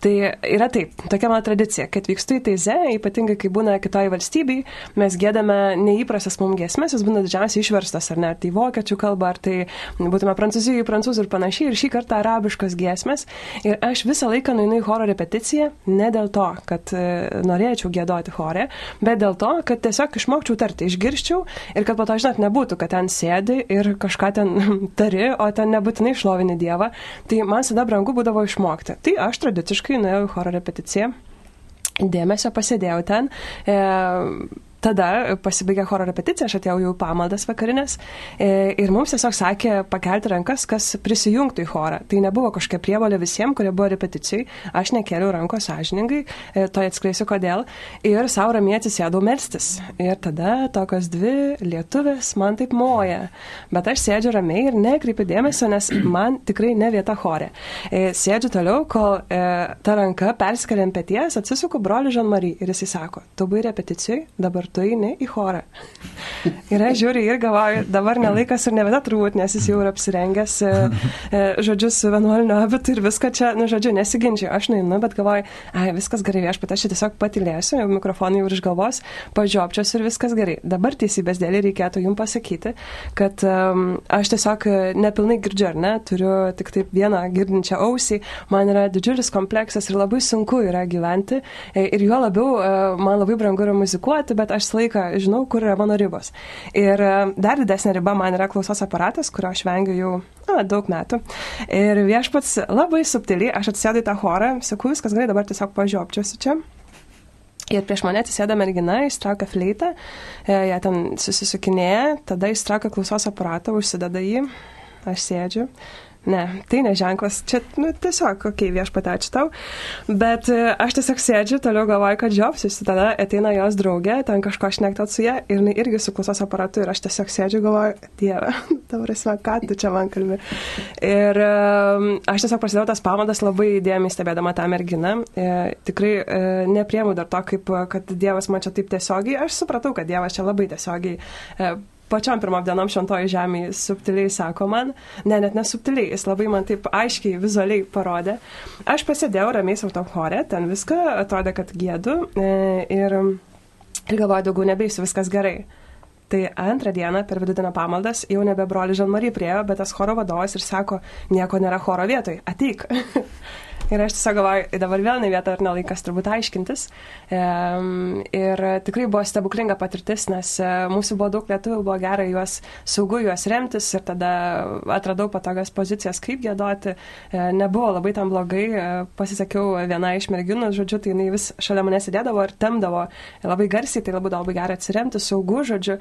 Tai yra taip, tokia mano tradicija, kad vykstu į Teize, ypatingai kai būna kitoje valstybei, mes gėdame neįprastas mums giesmės, jis būna didžiausiai išverstas, ar ne, ar tai vokiečių kalba, ar tai būtume prancūzijai, prancūzų ir panašiai, ir šį kartą arabiškas giesmės. Ir aš visą laiką nueinu į choro repeticiją, ne dėl to, kad e, norėčiau gėdoti chorę, bet dėl to, kad tiesiog išmokčiau tarti, išgirščiau ir kad po to, žinot, nebūtų, kad ten sėdi ir kažką ten tari, o ten nebūtinai šlovini Dievą, tai man visada brangu būdavo išmokti. Tai aš tradiciškai nuėjau į choro repeticiją, dėmesio pasėdėjau ten. E, Tada pasibaigė choro repeticija, aš atėjau jau pamaldas vakarinės e, ir mums tiesiog sakė pakelti rankas, kas prisijungtų į chorą. Tai nebuvo kažkokia prievalė visiems, kurie buvo repeticijai, aš nekėliau rankos sąžiningai, e, to atskleisiu kodėl, ir savo ramiai atsisėdau melstis. Ir tada tokios dvi lietuvės man taip moja, bet aš sėdžiu ramiai ir nekreipiu dėmesio, nes man tikrai ne vieta chorė. E, sėdžiu toliau, kol ta ranka perskeliant pėties, atsisuku broliu Žanmarį ir jisai sako, tu buvai repeticijai, dabar tu eini į chorą. Ir aš žiūriu ir galvoju, dabar nelaikas ir ne vieta turbūt, nes jis jau yra apsirengęs, e, e, žodžiu, su vienuolinio abitu ir viską čia, nu, žodžiu, nesiginčiu, aš neinu, bet galvoju, ai, viskas gerai, aš pat aš tiesiog patilėsiu, mikrofonai iš galvos, pažiopčios ir viskas gerai. Dabar teisybės dėlį reikėtų jums pasakyti, kad um, aš tiesiog nepilnai girdžiu, ar ne, turiu tik taip vieną girdinčią ausį, man yra didžiulis kompleksas ir labai sunku yra gyventi e, ir juo labiau man labai brangu yra muzikuoti, bet aš laiką žinau, kur yra mano ribos. Ir e, dar didesnė riba man yra klausos aparatas, kurio aš vengiu jau na, daug metų. Ir viešpats labai subtiliai, aš atsėdau į tą chorą, sakau, viskas gerai, dabar tiesiog pažiopčiausi čia. Ir prieš mane atsisėda mergina, įstraukia fleitą, e, ją ten susisukinėja, tada įstraukia klausos aparatą, užsideda jį, aš sėdžiu, Ne, tai neženklas. Čia, nu, tiesiog, okei, okay, viešpatė, ačiū tau. Bet e, aš tiesiog sėdžiu, toliau galvoju, kad žiopsiuosi. Tada ateina jos draugė, ten kažko aš nektot su ją ir jinai irgi su klausos aparatu ir aš tiesiog sėdžiu, galvoju, dieve, dabar esi, ką tu čia man kalbi. Ir um, aš tiesiog prasidėjau tas pamaldas labai įdėmiai stebėdama tą merginą. E, tikrai e, nepriemu dar to, kaip, kad Dievas man čia taip tiesiogiai. Aš supratau, kad Dievas čia labai tiesiogiai. E, pačiom pirmom dienom šventoji žemėje subtiliai sako man, ne, net nesubtiliai, jis labai man taip aiškiai, vizualiai parodė. Aš pasėdėjau ramiai savo tam chore, ten viską atrodė, kad gėdu e, ir, ir galvoju, daugiau nebeisiu, viskas gerai. Tai antrą dieną per vidudienio pamaldas jau nebe broli Žanmary priejo, bet tas choro vadovas ir sako, nieko nėra choro vietoj, ateik. Ir aš tiesiog galvoju, dabar vėl ne vieta ar nelaikas turbūt aiškintis. Ir tikrai buvo stebuklinga patirtis, nes e, mūsų buvo daug lietuvių, buvo gera juos saugu juos remtis ir tada atradau patogias pozicijas, kaip gėdoti. E, nebuvo labai tam blogai, e, pasisakiau viena iš merginų, žodžiu, tai jinai vis šalia manęs sėdėdavo ir temdavo labai garsiai, tai labai labai gera atsiremti, saugu, žodžiu,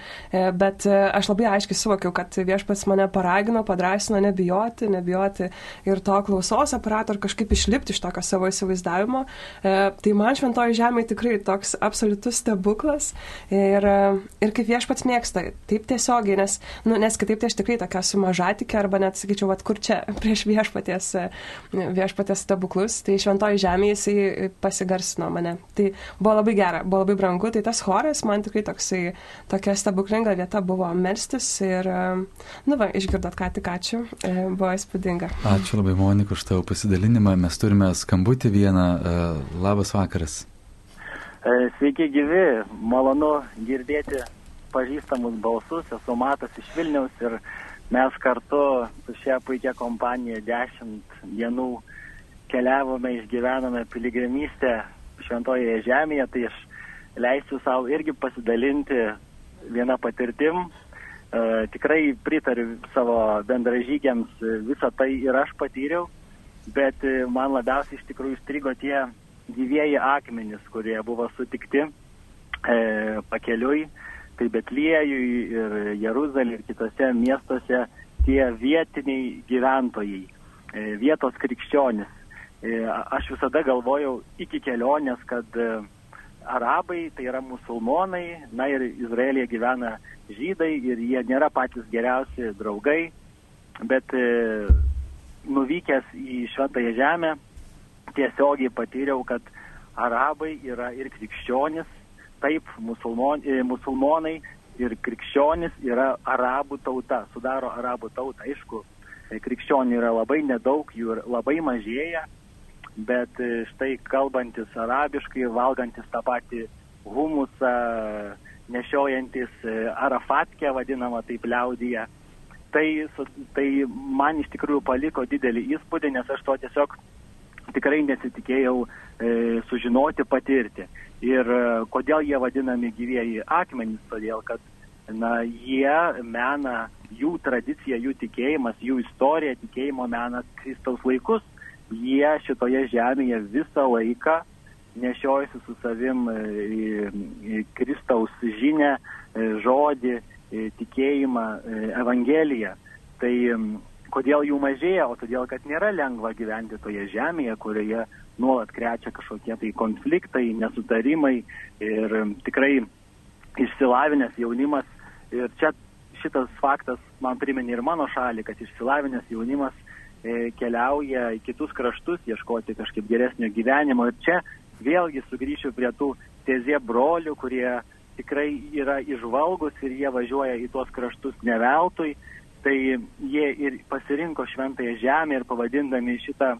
bet aš labai aiškiai suvokiau, kad viešpats mane paragino, padrasino nebijoti, nebijoti ir to klausos aparato ir kažkaip išlipti išlipti iš tokio savo įsivaizdavimo. E, tai man šventoji žemė tikrai toks absoliutus stebuklas ir, e, ir kaip viešpats mėgsta, taip tiesiogiai, nes, nu, nes kitaip tai aš tikrai tokia esu mažatikė arba net sakyčiau, vad kur čia prieš viešpaties, e, viešpaties stebuklus, tai šventoji žemė jisai pasigarsino mane. Tai buvo labai gera, buvo labai brangu, tai tas choras man tikrai toksai, tokia stebuklinga vieta buvo melstis ir, nu va, išgirdot ką tik ačiū, buvo įspūdinga. Ačiū labai Monika už tavo pasidalinimą, mes turime turime skambutį vieną. E, labas vakaras. E, sveiki gyvi, malonu girdėti pažįstamus balsus. Esu Matas iš Vilniaus ir mes kartu su šia puikia kompanija dešimt dienų keliavome, išgyvenome piligrimystę šventojoje žemėje, tai aš leisiu savo irgi pasidalinti vieną patirtim. E, tikrai pritariu savo bendražygiams, visą tai ir aš patyriau bet e, man labiausiai iš tikrųjų strigo tie gyvieji akmenys, kurie buvo sutikti e, pakeliui, tai Betliejui ir Jeruzalė ir kitose miestuose tie vietiniai gyventojai, e, vietos krikščionis. E, aš visada galvojau iki kelionės, kad e, arabai tai yra musulmonai, na ir Izraelėje gyvena žydai ir jie nėra patys geriausi draugai, bet e, nuvykęs į Šventąją Žemę tiesiogiai patyriau, kad arabai yra ir krikščionis, taip musulmon, e, musulmonai ir krikščionis yra arabų tauta, sudaro arabų tautą. Aišku, e, krikščionių yra labai nedaug, jų labai mažėja, bet e, štai kalbantis arabiškai, valgantis tą patį humusą, nešiojantis arafatkę vadinamą taip liaudyje, tai, tai man iš tikrųjų paliko didelį įspūdį, nes aš to tiesiog tikrai nesitikėjau e, sužinoti, patirti. Ir e, kodėl jie vadinami gyvieji akmenys, todėl kad na, jie mena jų tradiciją, jų tikėjimas, jų istorija, tikėjimo menas Kristaus laikus. Jie šitoje žemėje visą laiką nešiojasi su savim e, Kristaus žinę, e, žodį tikėjimą, e, Evangeliją. Tai kodėl jų mažėja, o todėl, kad nėra lengva gyventi toje žemėje, kurioje nuolat krečia kažkokie tai konfliktai, nesutarimai ir tikrai išsilavinęs jaunimas. Ir čia šitas faktas man priminė ir mano šalį, kad išsilavinęs jaunimas e, keliauja į kitus kraštus, ieškoti kažkaip geresnio gyvenimo. Ir čia vėlgi sugrįšiu prie tų tezė brolių, kurie tikrai yra išvalgus ir jie važiuoja į tuos kraštus ne veltui. Tai jie ir pasirinko šventąją žemę ir pavadindami šitą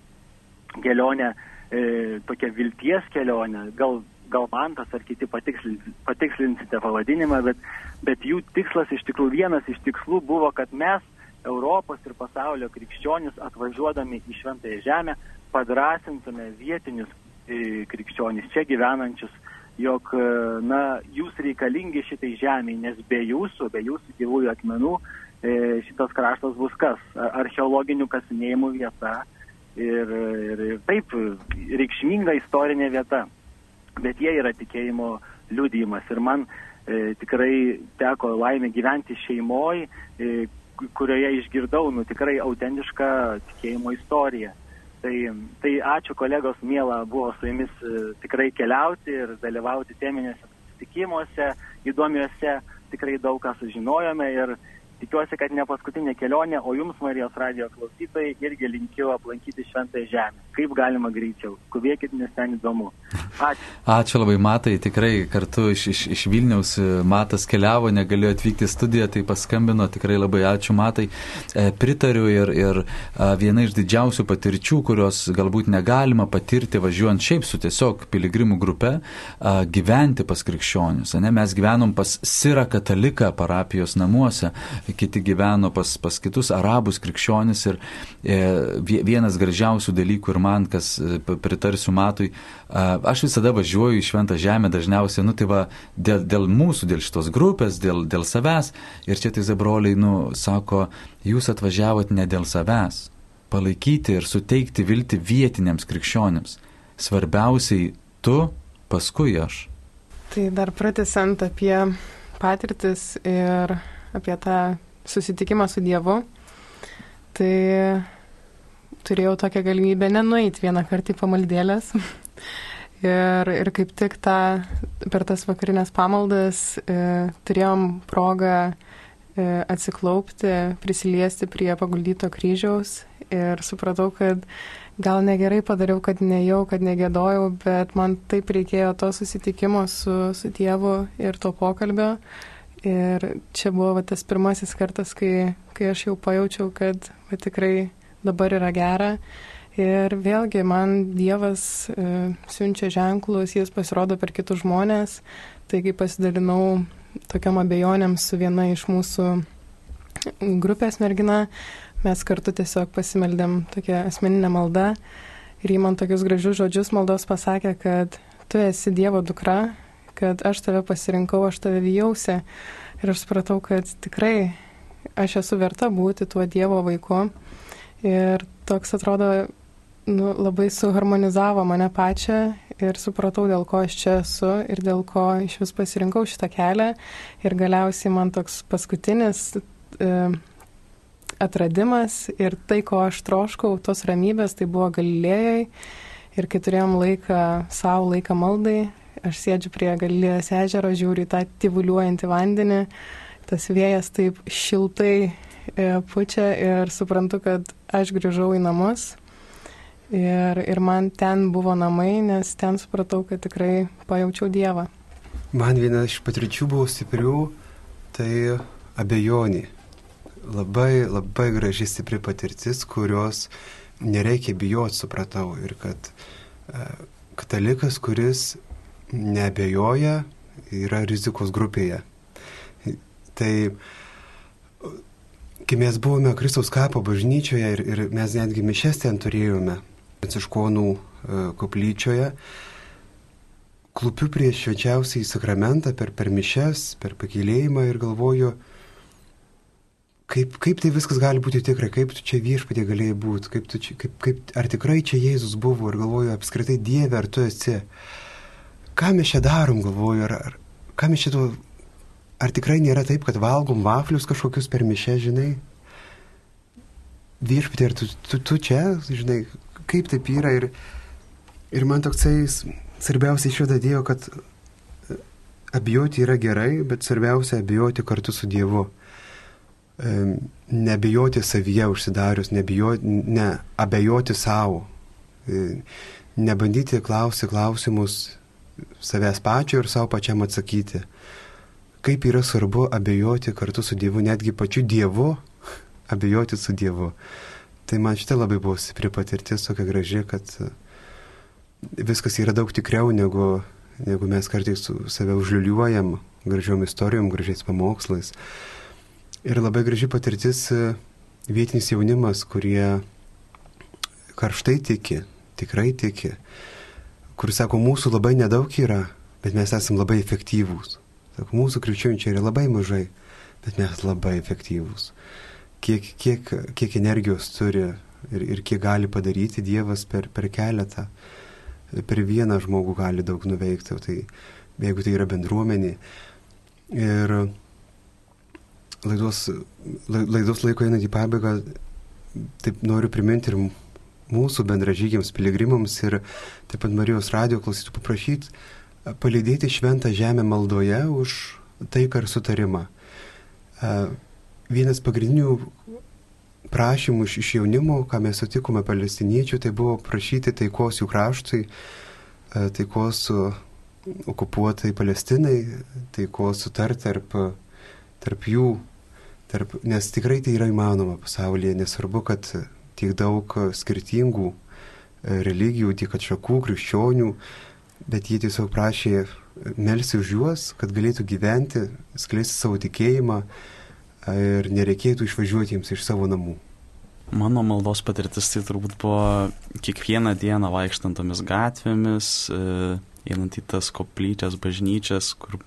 kelionę e, tokią vilties kelionę, gal, gal man tas ar kiti patikslins, patikslinsite pavadinimą, bet, bet jų tikslas iš tikrųjų vienas iš tikslų buvo, kad mes Europos ir pasaulio krikščionis atvažiuodami į šventąją žemę padrasintume vietinius e, krikščionis čia gyvenančius, jog e, na, jūs reikalingi šitai žemiai, nes be jūsų, be jūsų gyvųjų akmenų e, šitas kraštas bus kas? Archeologinių kasinėjimų vieta ir, ir, ir taip reikšminga istorinė vieta. Bet jie yra tikėjimo liudijimas ir man e, tikrai teko laimė gyventi šeimoje, e, kurioje išgirdau nu, tikrai autentišką tikėjimo istoriją. Tai, tai ačiū kolegos, mėla buvo su jumis e, tikrai keliauti ir dalyvauti teminėse susitikimuose, įdomiuose, tikrai daug ką sužinojome ir tikiuosi, kad ne paskutinė kelionė, o jums, Marijos radio klausytojai, irgi linkiu aplankyti Šventąją Žemę. Kaip galima greičiau. Skubėkit, nes ten įdomu. Ačiū. Ačiū labai, Matai. Tikrai kartu iš, iš, iš Vilniaus e, Matas keliavo, negalėjo atvykti į studiją, tai paskambino. Tikrai labai ačiū, Matai. E, pritariu ir, ir a, viena iš didžiausių patirčių, kurios galbūt negalima patirti važiuojant šiaip su tiesiog piligrimų grupe, a, gyventi pas krikščionius. Ne? Mes gyvenom pas Sirą kataliką parapijos namuose kiti gyveno pas, pas kitus arabus krikščionis ir e, vienas gražiausių dalykų ir man, kas e, pritarsiu matui, e, aš visada važiuoju į Šventą Žemę dažniausiai, nu tai va, dėl, dėl mūsų, dėl šitos grupės, dėl, dėl savęs ir čia tai zabroliai, nu, sako, jūs atvažiavot ne dėl savęs, palaikyti ir suteikti viltį vietiniams krikščionėms. Svarbiausiai tu, paskui aš. Tai dar pratesant apie patirtis ir apie tą susitikimą su Dievu, tai turėjau tokią galimybę nenueiti vieną kartą į pamaldėlės. ir, ir kaip tik tą, per tas vakarinės pamaldas e, turėjom progą e, atsiklaupti, prisiliesti prie paguldyto kryžiaus ir supratau, kad gal negerai padariau, kad nejau, kad negėdojau, bet man taip reikėjo to susitikimo su, su tėvu ir to pokalbio, Ir čia buvo va, tas pirmasis kartas, kai, kai aš jau pajaučiau, kad va, tikrai dabar yra gera. Ir vėlgi man Dievas e, siunčia ženklus, jis pasirodo per kitus žmonės. Taigi pasidalinau tokiam abejonėm su viena iš mūsų grupės mergina. Mes kartu tiesiog pasimeldėm tokią asmeninę maldą. Ir jį man tokius gražius žodžius maldos pasakė, kad tu esi Dievo dukra kad aš tave pasirinkau, aš tave vyjausi. Ir aš supratau, kad tikrai aš esu verta būti tuo Dievo vaiku. Ir toks atrodo, nu, labai suharmonizavo mane pačią ir supratau, dėl ko aš čia esu ir dėl ko iš vis pasirinkau šitą kelią. Ir galiausiai man toks paskutinis e, atradimas ir tai, ko aš troškau, tos ramybės, tai buvo galilėjai. Ir kai turėjom laiką savo, laiką maldai, Aš sėdžiu prie Galilėjos ežero, žiūriu į tą tyvuliuojantį vandenį, tas vėjas taip šiltai e, pučia ir suprantu, kad aš grįžau į namus. Ir, ir man ten buvo namai, nes ten supratau, kad tikrai pajaučiau Dievą. Man viena iš patirčių buvo stiprių, tai abejonė. Labai, labai graži stipri patirtis, kurios nereikia bijoti, supratau. Ir kad e, katalikas, kuris nebejoja, yra rizikos grupėje. Tai kai mes buvome Kristaus kapo bažnyčioje ir, ir mes netgi mišes ten turėjome, Pranciškonų e, koplyčioje, klupiu prieš švenčiausiai sakramentą per, per mišes, per pakėlėjimą ir galvoju, kaip, kaip tai viskas gali būti tikra, kaip tu čia viešpatė galėjai būti, kaip, čia, kaip, kaip, ar tikrai čia Jėzus buvo ir galvoju, apskritai Dieve, ar tu esi ką mes čia darom, galvoju, ar, ar ką mes čia, ar tikrai nėra taip, kad valgom vaflius kažkokius per mišę, žinai? Viešpatė, ar tu, tu, tu čia, žinai, kaip taip yra ir, ir man toksai svarbiausia išvada dėjo, kad e, abijoti yra gerai, bet svarbiausia abijoti kartu su Dievu. Nebijoti savyje užsidarius, nebijoti, ne, abejoti savo, e, nebandyti klausyti klausimus savęs pačio ir savo pačiam atsakyti. kaip yra svarbu abejoti kartu su Dievu, netgi pačiu Dievu, abejoti su Dievu. Tai man šitai labai buvo stipri patirtis, tokia graži, kad viskas yra daug tikriau, negu, negu mes kartais save užliuliuojam gražiom istorijom, gražiais pamokslais. Ir labai graži patirtis vietinis jaunimas, kurie karštai tiki, tikrai tiki, kur sako, mūsų labai nedaug yra, bet mes esame labai efektyvūs. Sako, mūsų krikščionių yra labai mažai, bet mes labai efektyvūs. Kiek, kiek, kiek energijos turi ir, ir kiek gali padaryti Dievas per, per keletą, per vieną žmogų gali daug nuveikti, tai jeigu tai yra bendruomenė. Ir laidos, laidos laiko einant į pabaigą, taip noriu priminti ir mūsų bendražygiams, piligrimams ir taip pat Marijos radio klausytų paprašyti palydėti šventą žemę maldoje už taiką ir sutarimą. Vienas pagrindinių prašymų iš jaunimo, ką mes sutikome palestiniečių, tai buvo prašyti taikos jų kraštui, taikos su okupuotai Palestinai, taikos sutarti tarp, tarp jų, tarp, nes tikrai tai yra įmanoma pasaulyje, nesvarbu, kad tiek daug skirtingų religijų, tiek atšakų, krikščionių, bet jie tiesiog prašė melsi už juos, kad galėtų gyventi, skleisti savo tikėjimą ir nereikėtų išvažiuoti jiems iš savo namų. Mano maldos patirtis tai turbūt buvo kiekvieną dieną vaikštant tomis gatvėmis, e, einant į tas koplyčias, bažnyčias, kur,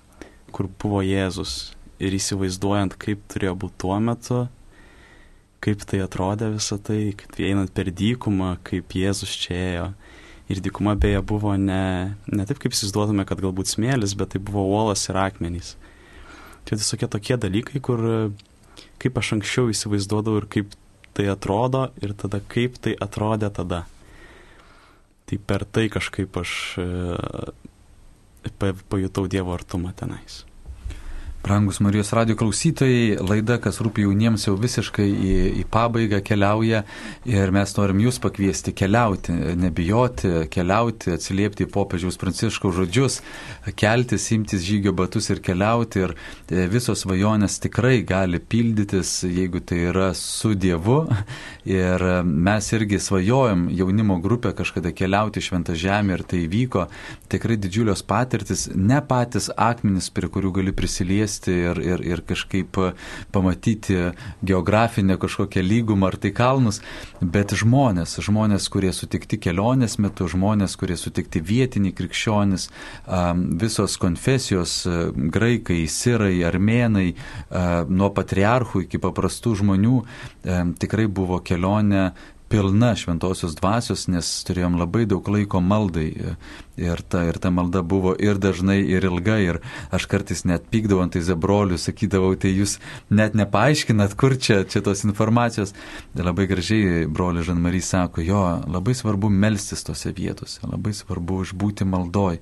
kur buvo Jėzus ir įsivaizduojant, kaip turėjo būti tuo metu, kaip tai atrodė visą tai, kad einant per dykumą, kaip Jėzus čia ėjo ir dykuma beje buvo ne, ne taip, kaip įsivaizduotume, kad galbūt smėlis, bet tai buvo uolas ir akmenys. Čia visokie tokie dalykai, kur kaip aš anksčiau įsivaizduodavau ir kaip tai atrodo ir tada kaip tai atrodė tada. Tai per tai kažkaip aš e, pajutau Dievo artumą tenais. Brangus Marijos radio klausytojai, laida, kas rūpi jauniems, jau visiškai į, į pabaigą keliauja ir mes norim jūs pakviesti keliauti, nebijoti, keliauti, atsiliepti į popiežiaus pranciškaus žodžius, keltis, imtis žygio batus ir keliauti ir e, visos svajonės tikrai gali pildytis, jeigu tai yra su Dievu. Ir mes irgi svajojom jaunimo grupę kažkada keliauti šventą žemę ir tai vyko tikrai didžiulios patirtis, ne patys akmenys, prie kurių gali prisiliesti atrasti ir, ir, ir kažkaip pamatyti geografinę kažkokią lygumą ar tai kalnus, bet žmonės, žmonės, kurie sutikti kelionės metu, žmonės, kurie sutikti vietiniai krikščionys, visos konfesijos, graikai, sirai, armenai, nuo patriarchų iki paprastų žmonių, tikrai buvo kelionė pilna šventosios dvasios, nes turėjom labai daug laiko maldai. Ir ta, ir ta malda buvo ir dažnai, ir ilga. Ir aš kartais net pykdavau ant zebrolių, sakydavau, tai jūs net nepaaiškinat, kur čia, čia tos informacijos. Ir labai gražiai broli Žanmarys sako, jo, labai svarbu melstis tose vietose, labai svarbu išbūti maldoj.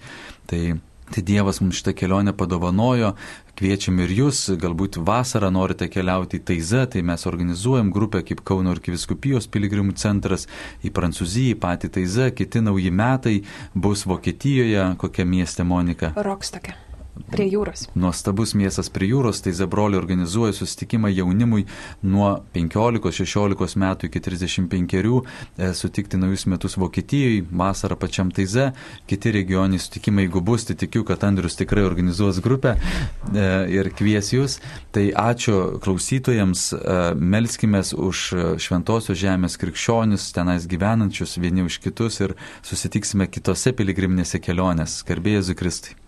Tai Tai Dievas mums šitą kelionę padovanojo, kviečiam ir jūs, galbūt vasarą norite keliauti į Taizą, tai mes organizuojam grupę kaip Kauno arkiviskupijos piligrimų centras į Prancūziją, į patį Taizą, kiti nauji metai bus Vokietijoje, kokia mieste Monika? Rokstake. Prie jūros. Nuostabus miestas prie jūros, tai Zebroli organizuoja susitikimą jaunimui nuo 15-16 metų iki 35, e, sutikti naujus metus Vokietijoje, vasarą pačiam Taize, kiti regioniai sutikimai, jeigu bus, tai tikiu, kad Andrius tikrai organizuos grupę e, ir kvies jūs. Tai ačiū klausytojams, e, melskime už šventosios žemės krikščionis, tenais gyvenančius vieni už kitus ir susitiksime kitose piligriminėse kelionės. Garbėjai Zukristai.